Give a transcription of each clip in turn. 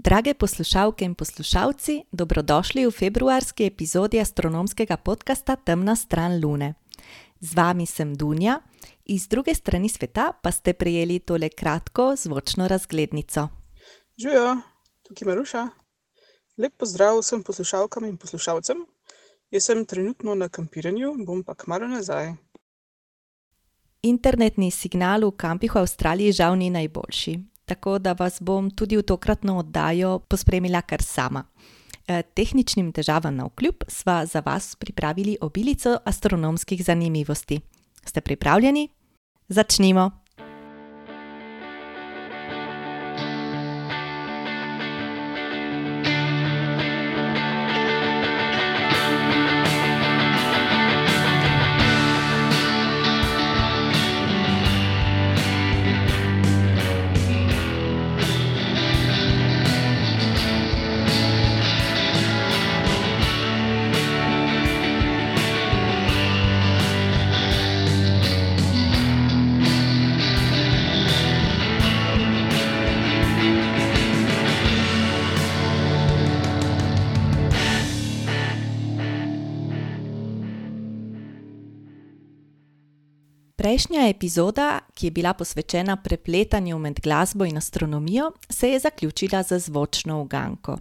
Drage poslušalke in poslušalci, dobrodošli v februarski epizodi astronomskega podcasta Temna stran Lune. Z vami sem Dunja, iz druge strani sveta pa ste prejeli tole kratko zvočno razglednico. Živijo, tukaj je Maruša. Lep pozdrav vsem poslušalkam in poslušalcem. Jaz sem trenutno na kampiranju, bom pa kmalo nazaj. Internetni signal v kampih v Avstraliji žal ni najboljši, tako da vas bom tudi v tokratno oddajo pospremila kar sama. Eh, Tehničnim težavam na vkljub sva za vas pripravili obilico astronomskih zanimivosti. Ste pripravljeni? Začnimo! Prejšnja epizoda, ki je bila posvečena prepletanju med glasbo in astronomijo, se je zaključila z zvočno uganko.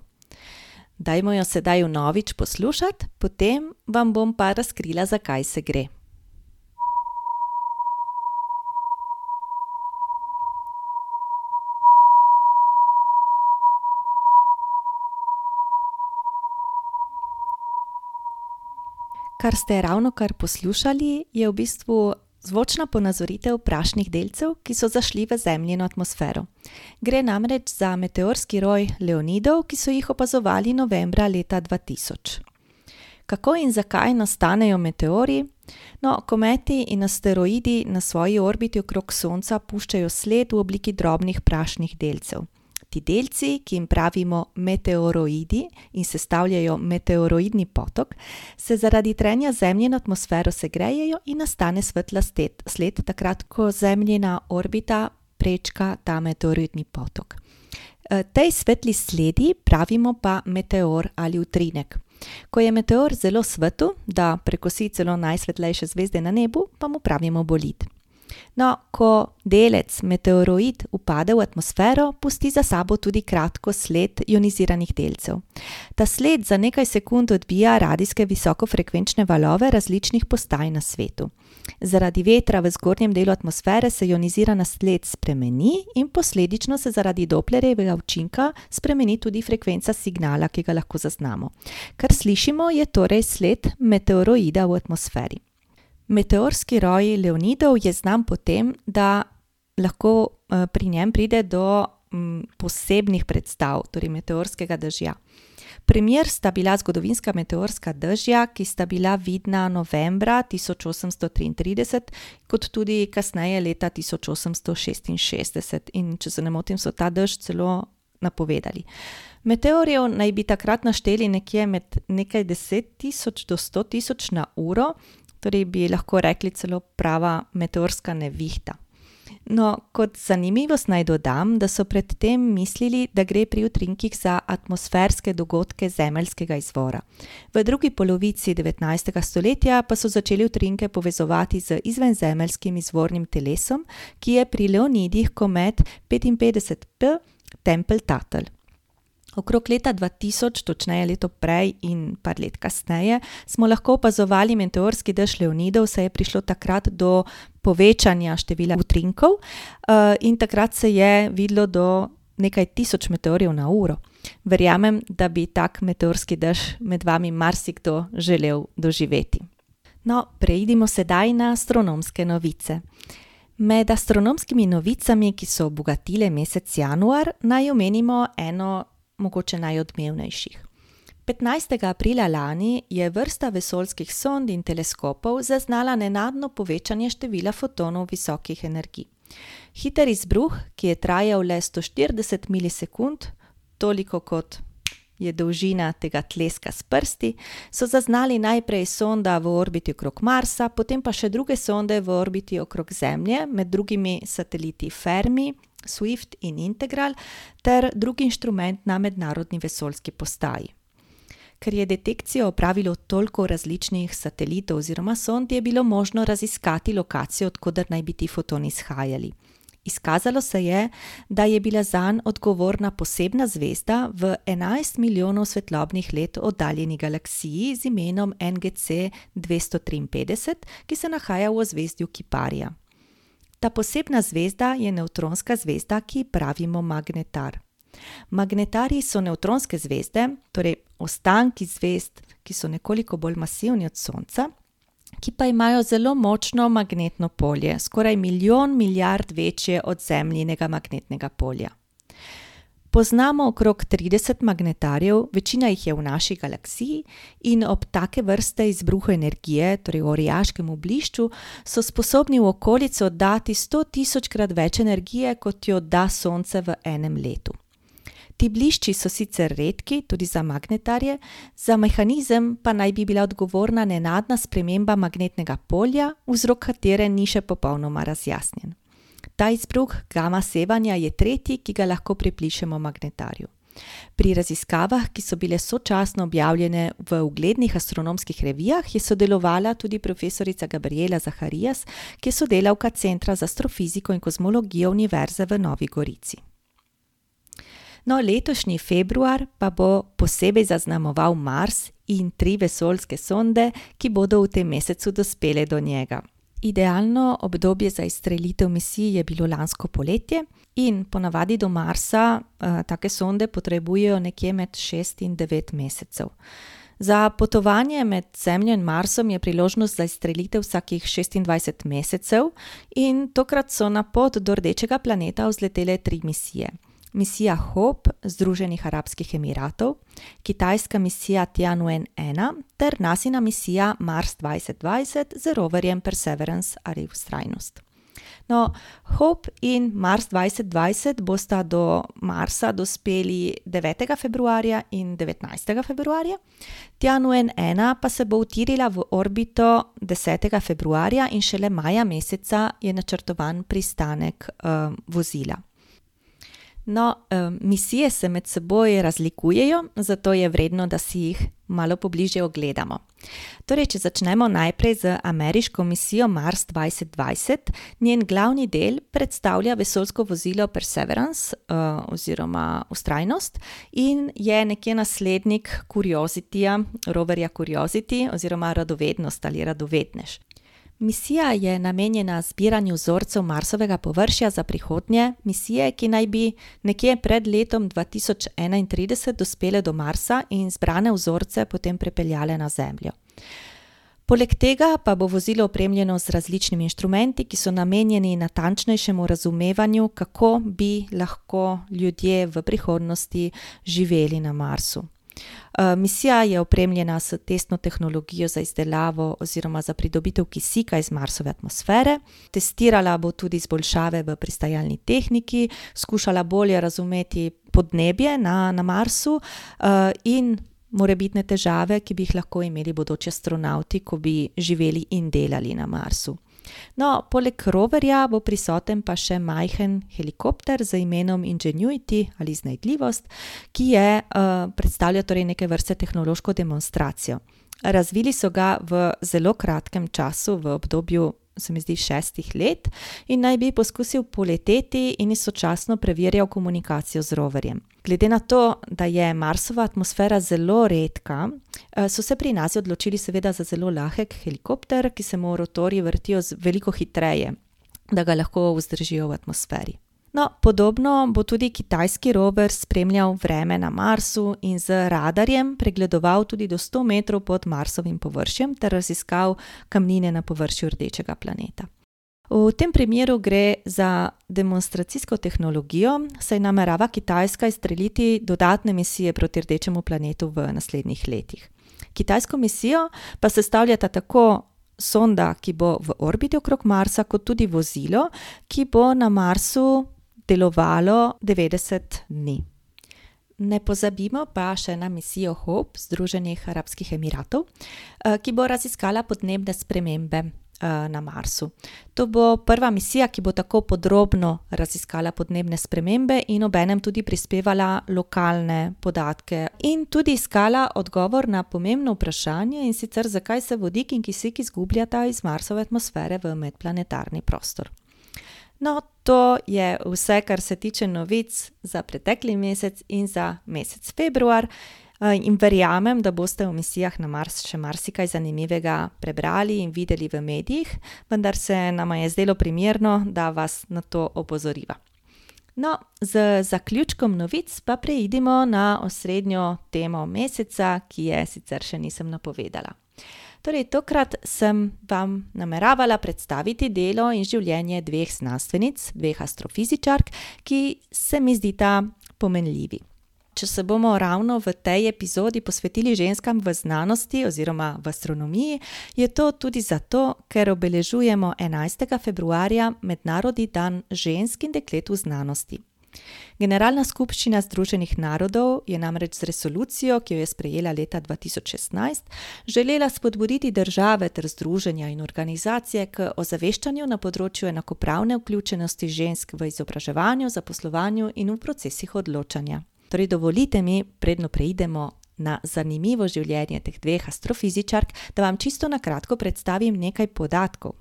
Dajmo jo sedaj vnovič poslušati, potem vam bom pa razkrila, za kaj se gre. Kar ste ravnokar poslušali, je v bistvu zvočna ponazoritev prašnih delcev, ki so zašli v Zemljino atmosfero. Gre namreč za meteorski roj Leonidov, ki so jih opazovali novembra leta dva tisoč. Kako in zakaj nastanejo meteorji? No, kometi in asteroidi na svoji orbiti okrog Sonca puščajo sled v obliki drobnih prašnih delcev. Ti delci, ki jim pravimo meteoroidi in sestavljajo meteoroidni potok, se zaradi trenja Zemljine atmosfero segrejejo in nastane svetla sled, sled takrat, ko Zemljina orbita prečka ta meteoroidni potok. Tej svetli sledi pravimo pa meteor ali utrinek. Ko je meteor zelo svetel, da prekosi celo najsvetlejše zvezde na nebu, pa mu pravimo bolid. No, ko delec, meteoroid, upade v atmosfero, pusti za sabo tudi kratko sled ioniziranih delcev. Ta sled za nekaj sekund odbija radijske visokofrekvenčne valove različnih postaj na svetu. Zaradi vetra v zgornjem delu atmosfere se ionizirana sled spremeni in posledično se zaradi Dopplerjevega učinka spremeni tudi frekvenca signala, ki ga lahko zaznamo. Kar slišimo, je torej sled meteoroida v atmosferi. Meteorski roj Leonidov je znan po tem, da lahko pri njem pride do posebnih predstav, torej meteorskega dežja. Primer sta bila zgodovinska meteorska dežja, ki sta bila vidna novembra tisoč osemsto triintrideset kot tudi kasneje leta tisoč osemsto šestinšestdeset, in če se ne motim, so ta dež celo napovedali. Meteorjev naj bi takrat našteli nekje med nekaj deset tisoč do sto tisoč na uro, torej bi lahko rekli celo prava meteorska nevihta. No, kot zanimivost naj dodam, da so pred tem mislili, da gre pri utrinkih za atmosferske dogodke zemeljskega izvora. V drugi polovici devetnajstega stoletja pa so začeli utrinke povezovati z izvenzemeljskim izvornim telesom, ki je pri Leonidih komet petinpetdeset P Tempeltatel. Okrog leta dva tisoč, točneje leto prej in par let kasneje, smo lahko opazovali meteorski dež Leonidov, saj je prišlo takrat do povečanja števila utrinkov, in takrat se je videlo do nekaj tisoč meteorjev na uro. Verjamem, da bi tak meteorski dež med vami marsikdo želel doživeti. No, preidimo sedaj na astronomske novice. Med astronomskimi novicami, ki so obogatile mesec januar, naj omenimo eno mogoče najodmevnejših. Petnajstega aprila lani je vrsta vesoljskih sond in teleskopov zaznala nenadno povečanje števila fotonov visokih energij. Hiter izbruh, ki je trajal le sto štirideset milisekund, toliko, kot je dolžina tega tleska s prsti, so zaznali najprej sonda v orbiti okrog Marsa, potem pa še druge sonde v orbiti okrog Zemlje, med drugimi sateliti Fermi, Swift in Integral ter drugi inštrument na mednarodni vesoljski postaji. Ker je detekcijo opravilo toliko različnih satelitov oziroma sond, je bilo možno raziskati lokacijo, od koder naj bi ti fotoni izhajali. Izkazalo se je, da je bila zanj odgovorna posebna zvezda v enajst milijonov svetlobnih let oddaljeni galaksiji z imenom NGC dvesto triinpetdeset, ki se nahaja v ozvezdju Kiparija. Ta posebna zvezda je nevtronska zvezda, ki ji pravimo magnetar. Magnetarji so nevtronske zvezde, torej ostanki zvezd, ki so nekoliko bolj masivni od Sonca, ki pa imajo zelo močno magnetno polje, skoraj milijon milijard večje od Zemljinega magnetnega polja. Poznamo okrog trideset magnetarjev, večina jih je v naši galaksiji, in ob take vrste izbruhu energije, torej v orjaškem oblišču, so sposobni v okolico oddati stotisočkrat več energije, kot jo odda Sonce v enem letu. Ti blišči so sicer redki, tudi za magnetarje, za mehanizem pa naj bi bila odgovorna nenadna sprememba magnetnega polja, vzrok katere ni še popolnoma razjasnjen. Ta izbruh gama sevanja je tretji, ki ga lahko pripišemo magnetarju. Pri raziskavah, ki so bile sočasno objavljene v uglednih astronomskih revijah, je sodelovala tudi profesorica Gabrijela Zaharijas, ki je sodelavka Centra za astrofiziko in kozmologijo Univerze v Novi Gorici. No, letošnji februar pa bo posebej zaznamoval Mars in tri vesoljske sonde, ki bodo v tem mesecu dospele do njega. Idealno obdobje za izstrelitev misij je bilo lansko poletje in ponavadi do Marsa, take sonde potrebujejo nekje med šest in devet mesecev. Za potovanje med Zemljo in Marsom je priložnost za izstrelitev vsakih šestindvajset mesecev in tokrat so na pot do rdečega planeta vzletele tri misije. Misija Hope Združenih arabskih emiratov, kitajska misija Tianwen ena ter Nasina misija Mars dvajset dvajset z roverjem Perseverance ali Vztrajnost. No, Hope in Mars dvajset dvajset bosta do Marsa dospeli devetega februarja in devetnajstega februarja, Tianwen ena pa se bo utirila v orbito desetega februarja in šele maja meseca je načrtovan pristanek, vozila. No, misije se med seboj razlikujejo, zato je vredno, da si jih malo pobližje ogledamo. Torej, če začnemo najprej z ameriško misijo Mars dvajset dvajset, njen glavni del predstavlja vesoljsko vozilo Perseverance, oziroma Vztrajnost in je nekje naslednik Curiosityja, roverja Curiosity oziroma Radovednost ali Radovednež. Misija je namenjena zbiranju vzorcev Marsovega površja za prihodnje misije, ki naj bi nekje pred letom dva tisoč enaintrideset dospele do Marsa in zbrane vzorce potem prepeljale na Zemljo. Poleg tega pa bo vozilo opremljeno z različnimi inštrumenti, ki so namenjeni natančnejšemu razumevanju, kako bi lahko ljudje v prihodnosti živeli na Marsu. Misija je opremljena s testno tehnologijo za izdelavo oziroma za pridobitev kisika iz Marsove atmosfere, testirala bo tudi izboljšave v pristajalni tehniki, skušala bolje razumeti podnebje na, na Marsu, in morebitne težave, ki bi jih lahko imeli bodoči astronavti, ko bi živeli in delali na Marsu. No, poleg roverja bo prisoten pa še majhen helikopter z imenom Ingenuity ali Iznajdljivost, ki je, predstavlja torej neke vrste tehnološko demonstracijo. Razvili so ga v zelo kratkem času, v obdobju, se mi zdi, šestih let, in naj bi poskusil poleteti in istočasno preverjal komunikacijo z roverjem. Glede na to, da je Marsova atmosfera zelo redka, so se pri Nasi odločili seveda za zelo lahek helikopter, ki se mu rotorji vrtijo veliko hitreje, da ga lahko vzdržijo v atmosferi. No, podobno bo tudi kitajski rover spremljal vreme na Marsu in z radarjem pregledoval tudi do sto metrov pod Marsovim površjem ter raziskal kamnine na površju rdečega planeta. V tem primeru gre za demonstracijsko tehnologijo, saj namerava Kitajska izstreliti dodatne misije proti rdečemu planetu v naslednjih letih. Kitajsko misijo pa sestavljata tako sonda, ki bo v orbiti okrog Marsa, kot tudi vozilo, ki bo na Marsu delovalo devetdeset dni. Ne pozabimo pa še na misijo Hope Združenih arabskih emiratov, ki bo raziskala podnebne spremembe, na Marsu. To bo prva misija, ki bo tako podrobno raziskala podnebne spremembe in obenem tudi prispevala lokalne podatke in tudi iskala odgovor na pomembno vprašanje, in sicer zakaj se vodik in kisik izgubljata iz Marsove atmosfere v medplanetarni prostor. No, to je vse, kar se tiče novic za pretekli mesec in za mesec februar. In verjamem, da boste o misijah na Mars še marsikaj zanimivega prebrali in videli v medijih, vendar se nama je zdelo primerno, da vas na to opozoriva. No, z zaključkom novic pa preidimo na osrednjo temo meseca, ki je sicer še nisem napovedala. Torej, tokrat sem vam nameravala predstaviti delo in življenje dveh znanstvenic, dveh astrofizičark, ki se mi zdita pomenljivi. Če se bomo ravno v tej epizodi posvetili ženskam v znanosti oziroma v astronomiji, je to tudi zato, ker obeležujemo enajstega februarja mednarodni dan žensk in deklet v znanosti. Generalna skupščina Združenih narodov je namreč z resolucijo, ki jo je sprejela leta dva tisoč šestnajst, želela spodbuditi države ter združenja in organizacije k ozaveščanju na področju enakopravne vključenosti žensk v izobraževanju, zaposlovanju in v procesih odločanja. Torej, dovolite mi, predno preidemo na zanimivo življenje teh dveh astrofizičark, da vam čisto na kratko predstavim nekaj podatkov.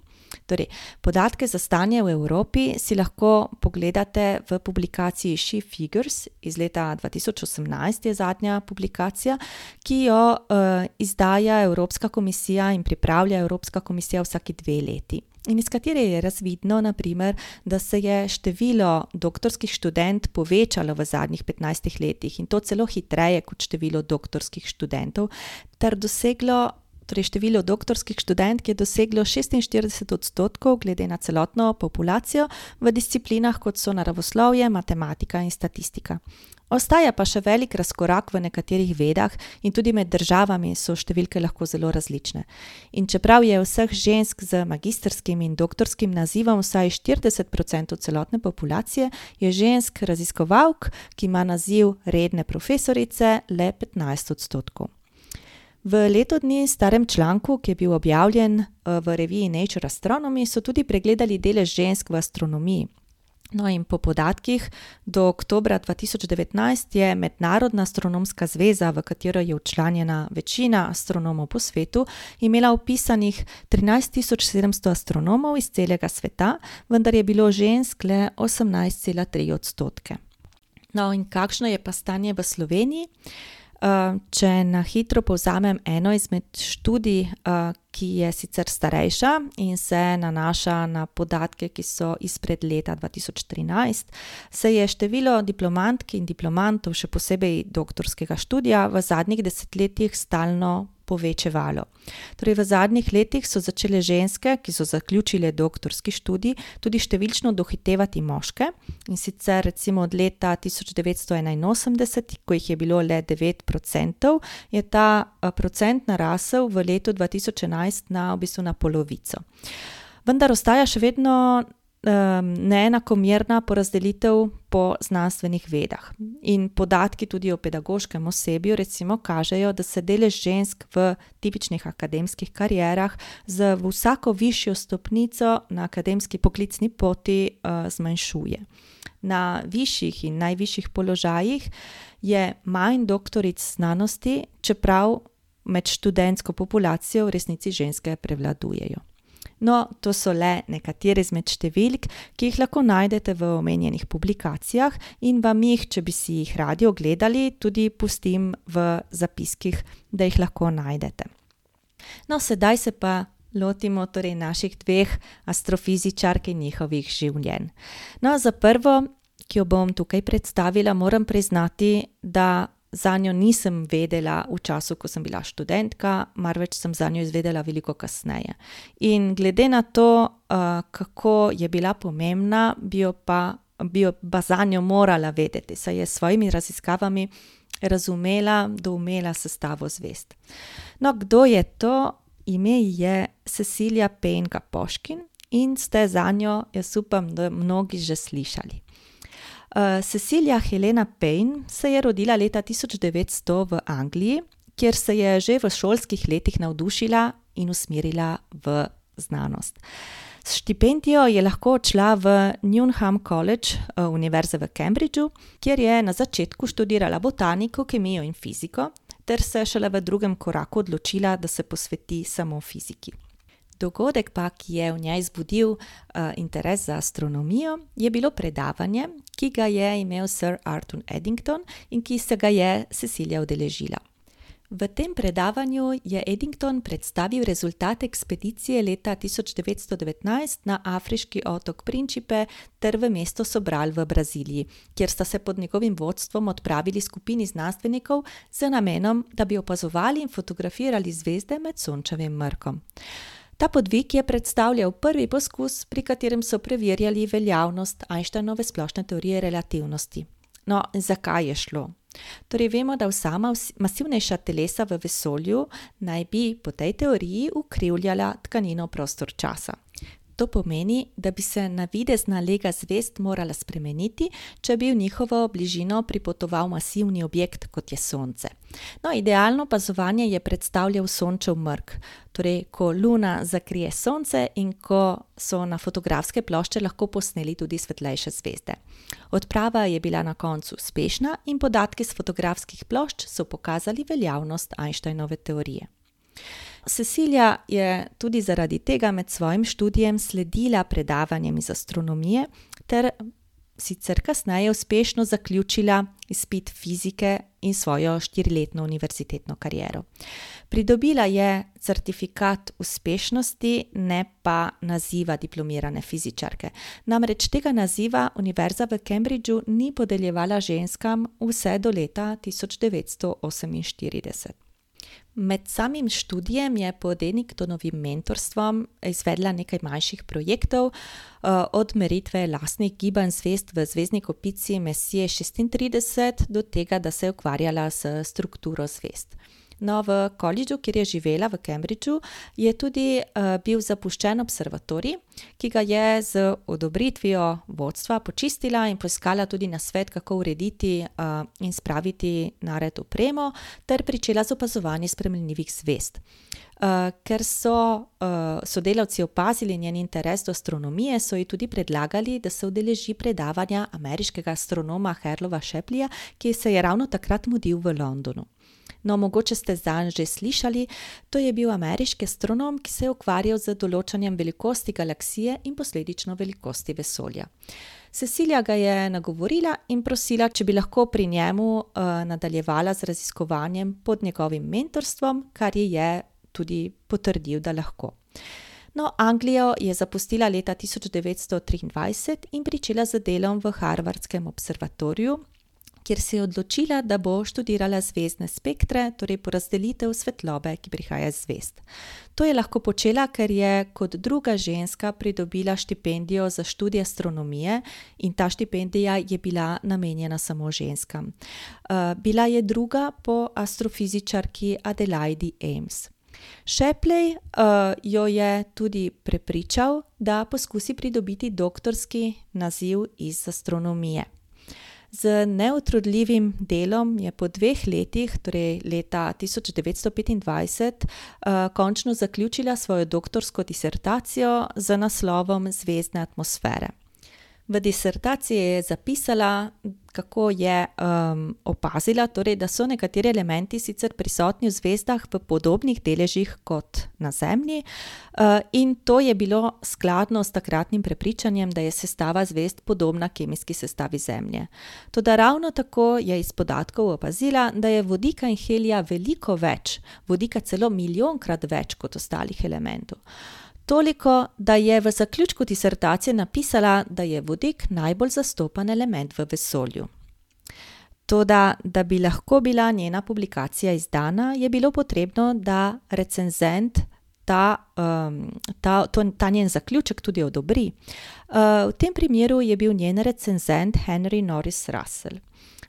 Torej, podatke za stanje v Evropi si lahko pogledate v publikaciji She Figures iz leta dva tisoč osemnajst je zadnja publikacija, ki jo, izdaja Evropska komisija in pripravlja Evropska komisija vsaki dve leti. In iz katere je razvidno, na primer, da se je število doktorskih študentk povečalo v zadnjih petnajstih letih, in to celo hitreje kot število doktorskih študentov, ter doseglo, torej število doktorskih študentk je doseglo šestinštirideset odstotkov glede na celotno populacijo v disciplinah, kot so naravoslovje, matematika in statistika. Ostaja pa še velik razkorak v nekaterih vedah in tudi med državami so številke lahko zelo različne. In čeprav je vseh žensk z magistrskim in doktorskim nazivom vsaj štirideset procentov celotne populacije, je žensk raziskovalk, ki ima naziv redne profesorice, le petnajst odstotkov. V letu dni starem članku, ki je bil objavljen, v reviji Nature Astronomy, so tudi pregledali delež žensk v astronomiji. No, in po podatkih do oktobra dva tisoč devetnajst je Mednarodna astronomska zveza, v katero je včlanjena večina astronomov po svetu, imela tisoč sedemsto astronomov iz celega sveta, vendar je bilo žensk le osemnajst cela tri odstotke. No, in kakšno je pa stanje v Sloveniji? Če na hitro povzamem eno izmed študij, ki je sicer starejša in se nanaša na podatke, ki so izpred leta dva tisoč trinajst, se je število diplomantk in diplomantov, še posebej doktorskega študija, v zadnjih desetletjih stalno povečevalo. Torej v zadnjih letih so začele ženske, ki so zaključile doktorski študij, tudi številčno dohitevati moške, in sicer recimo od leta tisoč devetsto enainosemdeset, ko jih je bilo le devet procentov, je ta, procent narasel v letu dva tisoč enajst na v bistvu na polovico. Vendar ostaja še vedno, neenakomerna porazdelitev po znanstvenih vedah. In podatki tudi o pedagoškem osebju recimo kažejo, da se delež žensk v tipičnih akademskih karierah z vsako višjo stopnico na akademski poklicni poti, zmanjšuje. Na višjih in najvišjih položajih je manj doktoric znanosti, čeprav med študentsko populacijo v resnici ženske prevladujejo. No, to so le nekatere izmed številk, ki jih lahko najdete v omenjenih publikacijah, in vam jih, če bi si jih radi ogledali, tudi pustim v zapiskih, da jih lahko najdete. No, sedaj se pa lotimo torej naših dveh astrofizičark in njihovih življenj. No, za prvo, ki jo bom tukaj predstavila, moram priznati, da zanjo nisem vedela v času, ko sem bila študentka, marveč sem zanjo izvedela veliko kasneje. In glede na to, kako je bila pomembna, bi jo pa, bi jo pa zanjo morala vedeti, saj je s svojimi raziskavami razumela, doumela sestavo zvezd. No, kdo je to? Ime je Cecilia Penka Poškin in ste zanjo, jaz upam, da mnogi že slišali. Cecilia Helena Payne se je rodila leta tisoč devetsto v Angliji, kjer se je že v šolskih letih navdušila in usmerila v znanost. S štipendijo je lahko odšla v Newnham College Univerze v Cambridgeu, kjer je na začetku študirala botaniko, kemijo in fiziko, ter se šele v drugem koraku odločila, da se posveti samo fiziki. Dogodek pa, ki je v njej zbudil interes za astronomijo, je bilo predavanje, ki ga je imel sir Arthur Eddington in ki se ga je Cecilia udeležila. V tem predavanju je Eddington predstavil rezultate ekspedicije leta tisoč devetsto devetnajst na afriški otok Principe ter v mesto Sobral v Braziliji, kjer sta se pod njegovim vodstvom odpravili skupini znanstvenikov z namenom, da bi opazovali in fotografirali zvezde med Sončevim mrkom. Ta podvig je predstavljal prvi poskus, pri katerem so preverjali veljavnost Einsteinove splošne teorije relativnosti. No, zakaj je šlo? Torej vemo, da vsa masivnejša telesa v vesolju naj bi po tej teoriji ukrivljala tkanino prostor-časa. To pomeni, da bi se navidezna lega zvezd morala spremeniti, če bi v njihovo bližino pripotoval masivni objekt, kot je Sonce. No, idealno opazovanje je predstavljal Sončev mrk, torej ko Luna zakrije Sonce in ko so na fotografske plošče lahko posneli tudi svetlejše zvezde. Odprava je bila na koncu uspešna in podatki s fotografskih plošč so pokazali veljavnost Einsteinove teorije. Cecilia je tudi zaradi tega med svojim študijem sledila predavanjem iz astronomije ter sicer kasneje uspešno zaključila izpit fizike in svojo štiriletno univerzitetno kariero. Pridobila je certifikat uspešnosti, ne pa naziva diplomirane fizičarke. Namreč tega naziva Univerza v Cambridgeu ni podeljevala ženskam vse do leta tisoč devetsto oseminštirideset. Med samim študijem je pod Eddingtonovim mentorstvom izvedla nekaj manjših projektov, od meritve lastnih gibanj zvezd v zvezdni kopici Messier šestintrideset do tega, da se je ukvarjala s strukturo zvezd. No, v kolidžu, kjer je živela, v Cambridgeu, je tudi, bil zapuščen observatorij, ki ga je z odobritvijo vodstva počistila in poiskala tudi nasvet, kako urediti, in spraviti nared opremo ter pričela z opazovanji spremenljivih zvezd. ker so, sodelavci opazili njen interes do astronomije, so ji tudi predlagali, da se udeleži predavanja ameriškega astronoma Harlowa Shapleya, ki se je ravno takrat mudil v Londonu. No, mogoče ste zanj že slišali, to je bil ameriški astronom, ki se je ukvarjal z določanjem velikosti galaksije in posledično velikosti vesolja. Cecilia ga je nagovorila in prosila, če bi lahko pri njemu, nadaljevala z raziskovanjem pod njegovim mentorstvom, kar ji je tudi potrdil, da lahko. No, Anglijo je zapustila leta tisoč devetsto triindvajset in pričela z delom v harvardskem observatoriju, kjer se je odločila, da bo študirala zvezdne spektre, torej porazdelitev svetlobe, ki prihaja iz zvezd. To je lahko počela, ker je kot druga ženska pridobila štipendijo za študij astronomije, in ta štipendija je bila namenjena samo ženskam. bila je druga po astrofizičarki Adelaidi Ames. Shapley, jo je tudi prepričal, da poskusi pridobiti doktorski naziv iz astronomije. Z neutrudljivim delom je po dveh letih, torej leta tisoč devetsto petindvajset, končno zaključila svojo doktorsko disertacijo z naslovom Zvezdne atmosfere. V disertaciji je zapisala, kako je, opazila, torej da so nekateri elementi sicer prisotni v zvezdah v podobnih deležih kot na Zemlji, in to je bilo skladno s takratnim prepričanjem, da je sestava zvezd podobna kemijski sestavi Zemlje. Toda ravno tako je iz podatkov opazila, da je vodika in helija veliko več, vodika celo milijonkrat več kot ostalih elementov. Toliko, da je v zaključku disertacije napisala, da je vodik najbolj zastopan element v vesolju. Toda da bi lahko bila njena publikacija izdana, je bilo potrebno, da recenzent ta, ta, ta njen zaključek tudi odobri. v tem primeru je bil njen recenzent Henry Norris Russell.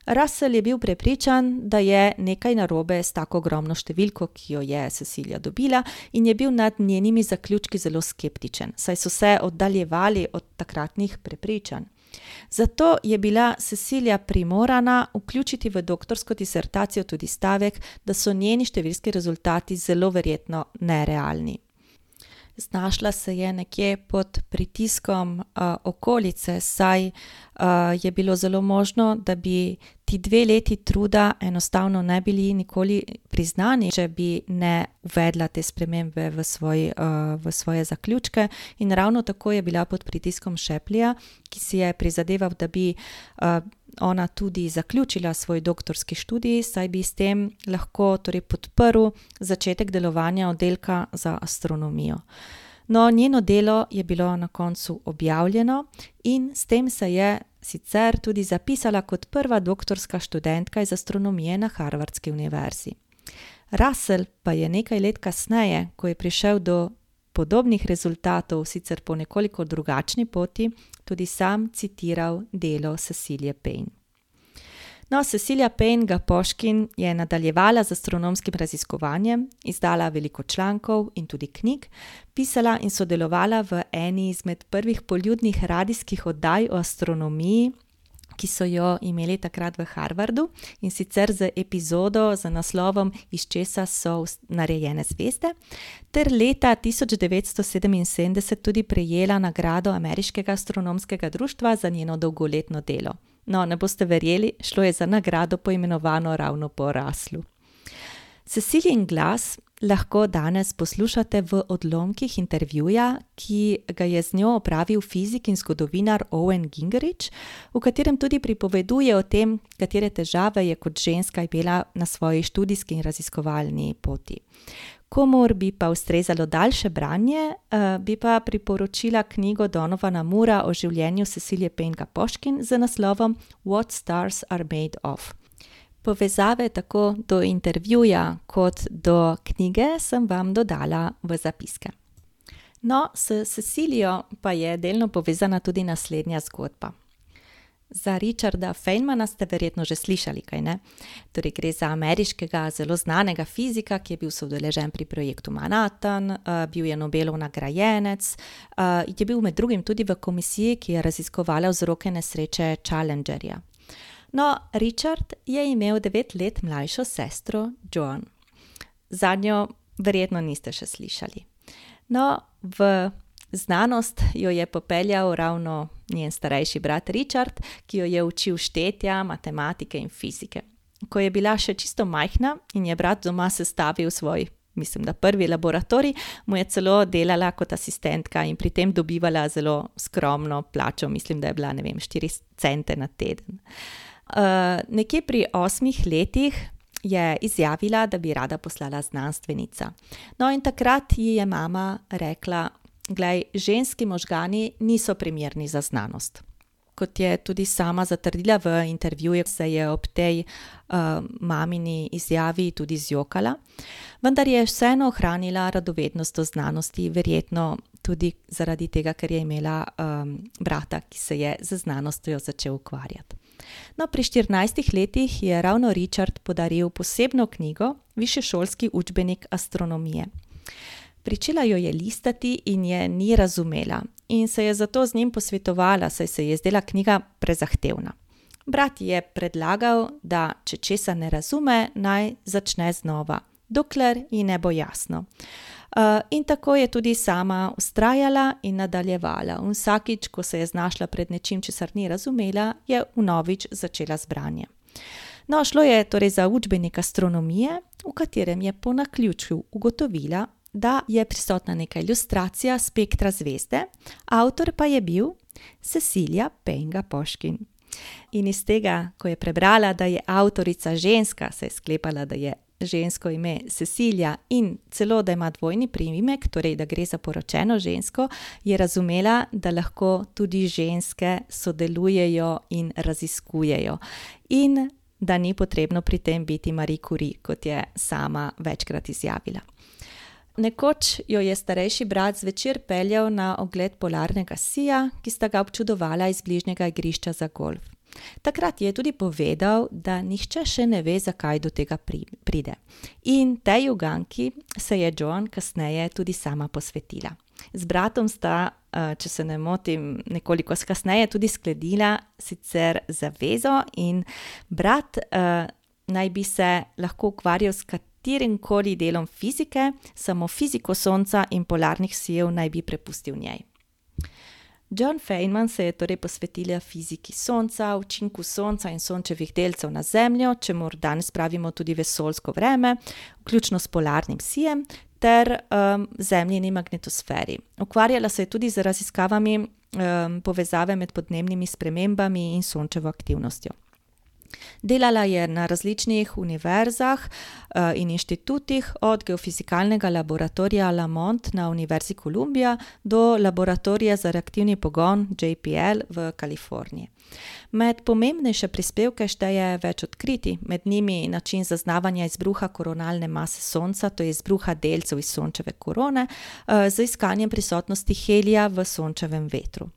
Russell je bil prepričan, da je nekaj narobe s tako ogromno številko, ki jo je Cecilia dobila, in je bil nad njenimi zaključki zelo skeptičen, saj so se oddaljevali od takratnih prepričanj. Zato je bila Cecilia primorana vključiti v doktorsko disertacijo tudi stavek, da so njeni številski rezultati zelo verjetno nerealni. Znašla se je nekje pod pritiskom uh, okolice, saj uh, je bilo zelo možno, da bi ti dve leti truda enostavno ne bili nikoli priznani, če bi ne uvedla te spremembe v, svoj, uh, v svoje zaključke. In ravno tako je bila pod pritiskom Šeplija, ki si je prizadeval, da bi. Ona tudi zaključila svoj doktorski študij, saj bi s tem lahko torej, podprl začetek delovanja oddelka za astronomijo. No, njeno delo je bilo na koncu objavljeno in s tem se je sicer tudi zapisala kot prva doktorska študentka iz astronomije na Harvardski univerzi. Russell pa je nekaj let kasneje, ko je prišel do podobnih rezultatov, sicer po nekoliko drugačni poti, tudi sam citiral delo Cecilije Payne. No, Cecilija Payne Gapoškin je nadaljevala z astronomskim raziskovanjem, izdala veliko člankov in tudi knjig, pisala in sodelovala v eni izmed prvih poljudnih radijskih oddaj o astronomiji, ki so jo imeli takrat v Harvardu in sicer z epizodo z naslovom Iz česa so narejene zvezde, ter leta 1977 tudi prejela nagrado Ameriškega astronomskega društva za njeno dolgoletno delo. No, ne boste verjeli, šlo je za nagrado poimenovano ravno po Raslu. Cecilijin glas lahko danes poslušate v odlomkih intervjuja, ki ga je z njo opravil fizik in zgodovinar Owen Gingerich, v katerem tudi pripoveduje o tem, katere težave je kot ženska imela na svoji študijski in raziskovalni poti. Komor bi pa ustrezalo daljše branje, bi pa priporočila knjigo Donovana Mura o življenju Cecilije Penka Poškin z naslovom What Stars Are Made Of. Povezave tako do intervjuja kot do knjige sem vam dodala v zapiske. No, s Cecilijo pa je delno povezana tudi naslednja zgodba. Za Richarda Feynmana ste verjetno že slišali, kaj ne? Torej, gre za ameriškega zelo znanega fizika, ki je bil sodeležen pri projektu Manhattan, bil je Nobelov nagrajenec, je bil med drugim tudi v komisiji, ki je raziskovala vzroke nesreče Challengerja. No, Richard je imel devet let mlajšo sestro Joan. Za njo verjetno niste še slišali. No, v znanost jo je popeljal ravno njen starejši brat Richard, ki jo je učil štetja, matematike in fizike. Ko je bila še čisto majhna in je brat doma sestavil svoj, mislim, da prvi laboratorij, mu je celo delala kot asistentka in pri tem dobivala zelo skromno plačo, mislim, da je bila, ne vem, 4 cente na teden. Uh, nekje pri osmih letih je izjavila, da bi rada postala znanstvenica. No, in takrat ji je mama rekla: Glej, ženski možgani niso primerni za znanost. Kot je tudi sama zatrdila v intervjuju, se je ob tej uh, mamini izjavi tudi zjokala, vendar je vseeno ohranila radovednost do znanosti, verjetno tudi zaradi tega, ker je imela um, brata, ki se je z znanostjo začel ukvarjati. No, pri 14 letih je ravno Richard podaril posebno knjigo, višešolski učbenik astronomije. Pričela jo je listati in je ni razumela, in se je zato z njim posvetovala, saj se je zdela knjiga prezahtevna. Brat je predlagal, da če česa ne razume, naj začne znova, dokler ji ne bo jasno. Uh, in tako je tudi sama ustrajala in nadaljevala. In vsakič, ko se je znašla pred nečim, česar ni razumela, je vnovič začela z branjem. No, šlo je torej za učbenik astronomije, v katerem je po naključju ugotovila, da je prisotna neka ilustracija spektra zvezde, avtor pa je bil Cecilija Penga Poškin. In iz tega, ko je prebrala, da je avtorica ženska, se je sklepala, da je žensko ime Cecilija in celo da ima dvojni priimek, torej da gre za poročeno žensko, je razumela, da lahko tudi ženske sodelujejo in raziskujejo. In da ni potrebno pri tem biti Marie Curie, kot je sama večkrat izjavila. Nekoč jo je starejši brat zvečer peljal na ogled polarnega sija, ki sta ga občudovala iz bližnjega igrišča za golf. Takrat je tudi povedal, da nihče še ne ve, zakaj do tega pride. In tej uganki se je Joan kasneje tudi sama posvetila. Z bratom sta, eh, če se ne motim, nekoliko kasneje tudi sklenila sicer zavezo, in brat uh, naj bi se lahko ukvarjal s katerim koli delom fizike, samo fiziko Sonca in polarnih sijev naj bi prepustil njej. John Feynman se je torej posvetila fiziki Sonca, učinku Sonca in Sončevih delcev na Zemljo, čemur danes pravimo tudi vesoljsko vreme, vključno s polarnim sijem ter um, Zemljini magnetosferi. Ukvarjala se je tudi z raziskavami um, povezave med podnebnimi spremembami in Sončevo aktivnostjo. Delala je na različnih univerzah in inštitutih, od Geofizikalnega laboratorija Lamont na Univerzi Columbia do laboratorija za reaktivni pogon JPL v Kaliforniji. Med pomembnejše prispevke šteje več odkritij, med njimi način zaznavanja izbruha koronalne mase Sonca, to je izbruha delcev iz Sončeve korone, z iskanjem prisotnosti helija v Sončevem vetru.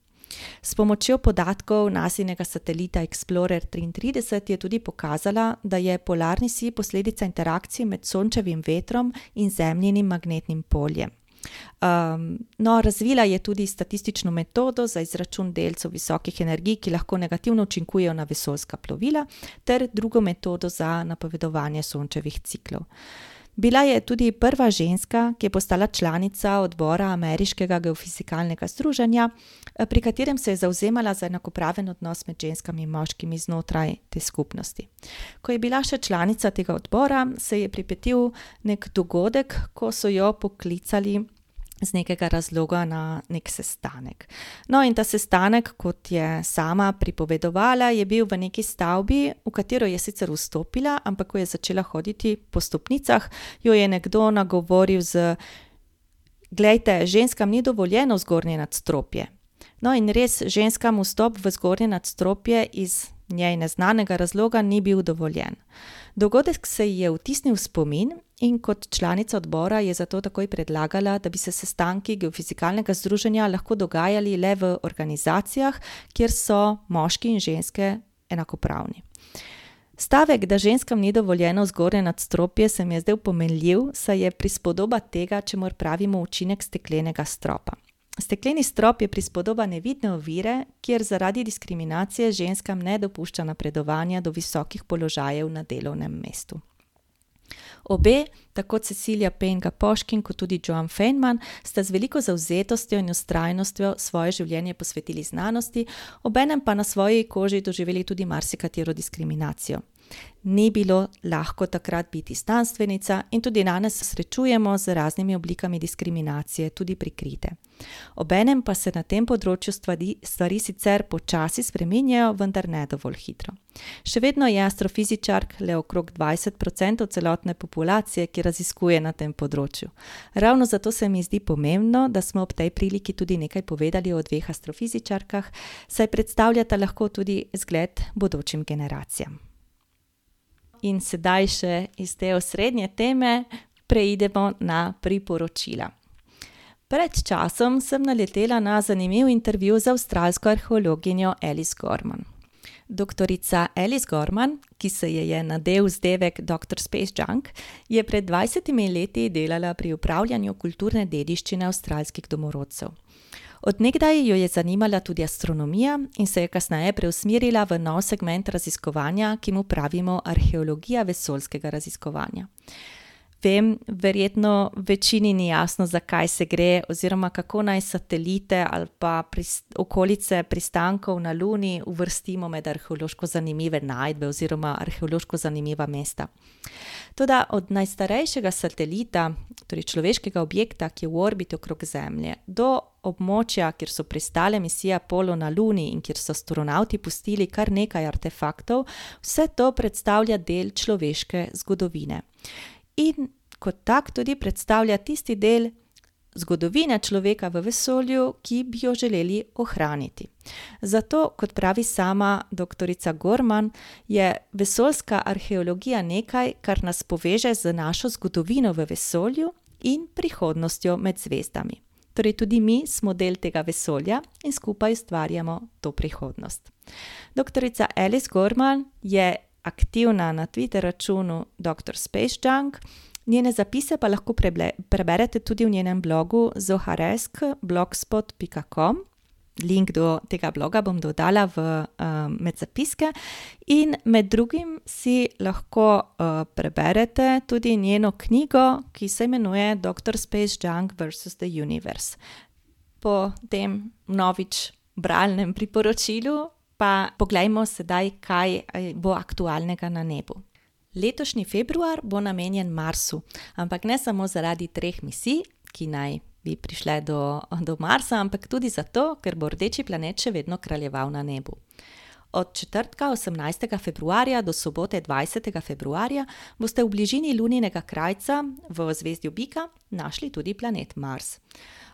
S pomočjo podatkov Nasinega satelita Explorer triintrideset je tudi pokazala, da je polarni sij posledica interakcije med Sončevim vetrom in Zemljinim magnetnim poljem. no, razvila je tudi statistično metodo za izračun delcev visokih energij, ki lahko negativno učinkujejo na vesoljska plovila, ter drugo metodo za napovedovanje Sončevih ciklov. Bila je tudi prva ženska, ki je postala članica odbora Ameriškega geofizikalnega združenja, pri katerem se je zavzemala za enakopraven odnos med ženskami in moškimi znotraj te skupnosti. Ko je bila še članica tega odbora, se je pripetil neki dogodek, ko so jo poklicali z nekega razloga na neki sestanek. No, in ta sestanek, kot je sama pripovedovala, je bil v neki stavbi, v katero je sicer vstopila, ampak ko je začela hoditi po stopnicah, jo je nekdo nagovoril z: "Glejte, ženskam ni dovoljeno v zgornje nadstropje." No, in res, ženskam vstop v zgornje nadstropje iz njej neznanega razloga ni bil dovoljen. Dogodek se ji je vtisnil v spomin in kot članica odbora je zato takoj predlagala, da bi se sestanki Geofizikalnega združenja lahko dogajali le v organizacijah, kjer so moški in ženske enakopravni. Stavek, da ženskam ni dovoljeno v zgornje nadstropje, se mi je zdel pomenljiv, saj je prispodoba tega, čemur pravimo učinek steklenega stropa. Stekleni strop je prispodoba nevidne ovire, kjer zaradi diskriminacije ženskam ne dopušča napredovanja do visokih položajev na delovnem mestu. Obe, tako Cecilia Penga Poškin kot tudi John Feynman, sta z veliko zavzetostjo in vztrajnostjo svoje življenje posvetili znanosti, obenem pa na svoji koži doživeli tudi marsikatero diskriminacijo. Ni bilo lahko takrat biti znanstvenica in tudi danes se srečujemo z raznimi oblikami diskriminacije, tudi prikrite. Obenem pa se na tem področju stvari, stvari sicer počasi spreminjajo, vendar ne dovolj hitro. Še vedno je astrofizičark le okrog dvajset procentov celotne populacije, ki raziskuje na tem področju. Ravno zato se mi zdi pomembno, da smo ob tej priliki tudi nekaj povedali o dveh astrofizičarkah, saj predstavljata lahko tudi zgled bodočim generacijam. In sedaj še iz te osrednje teme preidemo na priporočila. Pred časom sem naletela na zanimiv intervju z avstralsko arheologinjo Alice Gorman. Doktorica Alice Gorman, ki se ji je nadel vzdevek Doctor Space Junk, je pred dvajsetimi leti delala pri upravljanju kulturne dediščine avstralskih domorodcev. Od nekdaj jo je zanimala tudi astronomija in se je kasneje preusmerila v nov segment raziskovanja, ki mu pravimo arheologija vesoljskega raziskovanja. Vem, verjetno večini ni jasno, za kaj se gre oziroma kako naj satelite ali pa okolice pristankov na Luni uvrstimo med arheološko zanimive najdbe oziroma arheološko zanimiva mesta. Toda od najstarejšega satelita, torej človeškega objekta, ki je v orbiti okrog Zemlje, do območja, kjer so pristale misije Apollo na Luni in kjer so astronavti pustili kar nekaj artefaktov, vse to predstavlja del človeške zgodovine. In kot tak tudi predstavlja tisti del zgodovine človeka v vesolju, ki bi jo želeli ohraniti. Zato, kot pravi sama doktorica Gorman, je vesoljska arheologija nekaj, kar nas poveže z našo zgodovino v vesolju in prihodnostjo med zvezdami. Torej tudi mi smo del tega vesolja in skupaj ustvarjamo to prihodnost. Doktorica Alice Gorman je aktivna na Twitter računu Doctor Space Junk, njene zapise pa lahko preberete tudi v njenem blogu zoroastrique blogspot pika com. link do tega bloga bom dodala v, uh, med zapiske. In med drugim si lahko uh, preberete tudi njeno knjigo, ki se imenuje Dr. Space Junk vs. The Universe. Po tem novič bralnem priporočilu pa poglejmo sedaj, kaj bo aktualnega na nebu. Letošnji februar bo namenjen Marsu, ampak ne samo zaradi treh misij, ki naj bi prišle do, do Marsa, ampak tudi zato, ker bo rdeči planet še vedno kraljeval na nebu. Od četrtka 18. februarja do sobote 20. februarja boste v bližini luninega krajca v zvezdju Bika našli tudi planet Mars.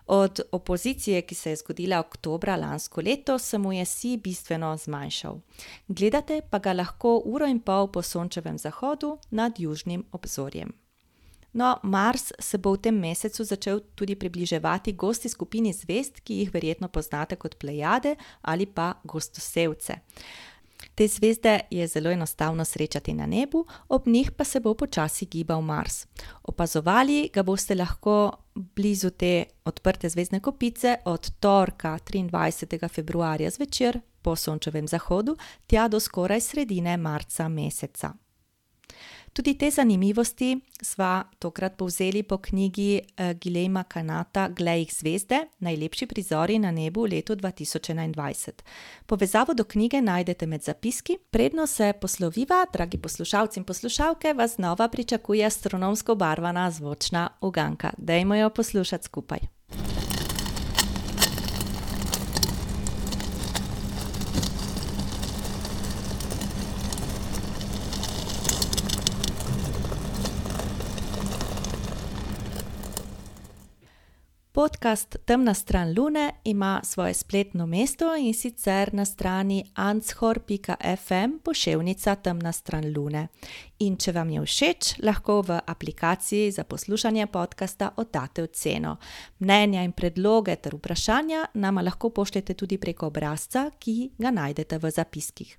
Od opozicije, ki se je zgodila oktobra lansko leto, se mu je si bistveno zmanjšal. Gledate pa ga lahko uro in pol po sončevem zahodu nad južnim obzorjem. No, Mars se bo v tem mesecu začel tudi približevati gosti skupini zvest, ki jih verjetno poznate kot Plejade ali pa Gostosevce. Te zvezde je zelo enostavno srečati na nebu, ob njih pa se bo počasi gibal Mars. Opazovali ga boste lahko blizu te odprte zvezdne kopice od torka 23. februarja zvečer po sončevem zahodu tja do skoraj sredine marca meseca. Tudi te zanimivosti sva tokrat povzeli po knjigi uh, Gilema Kanata Glej jih zvezde, najlepši prizori na nebu v letu 2021. Povezavo do knjige najdete med zapiski. Predno se posloviva, dragi poslušalci in poslušalke, vas znova pričakuje astronomsko barvana zvočna uganka. Dajmo jo poslušati skupaj. Podcast Temna stran Lune ima svoje spletno mesto in sicer na strani anshor.fm pošiljka Temna stran Lune. In če vam je všeč, lahko v aplikaciji za poslušanje podcasta oddate oceno. Mnenja in predloge ter vprašanja nama lahko pošljete tudi preko obrazca, ki ga najdete v zapiskih.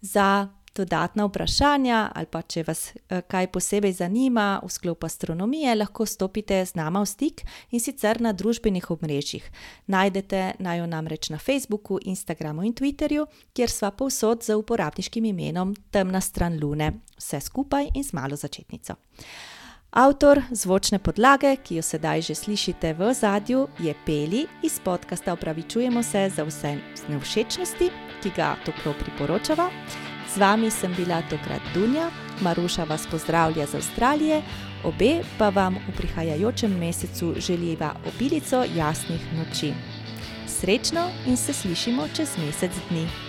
Za dodatna vprašanja ali pa če vas eh, kaj posebej zanima v sklopu astronomije, lahko stopite z nama v stik in sicer na družbenih omrežjih. Najdete naj jo namreč na Facebooku, Instagramu in Twitterju, kjer sva povsod z uporabniškim imenom Temna stran Lune, vse skupaj in z malo začetnico. Avtor zvočne podlage, ki jo sedaj že slišite v zadju, je Peli iz podcasta Opravičujemo se za vse nevšečnosti, ki ga toplo priporočava. Z vami sem bila tokrat Dunja, Maruša vas pozdravlja z Avstralije, obe pa vam v prihajajočem mesecu želiva obilico jasnih noči. Srečno in se slišimo čez mesec dni.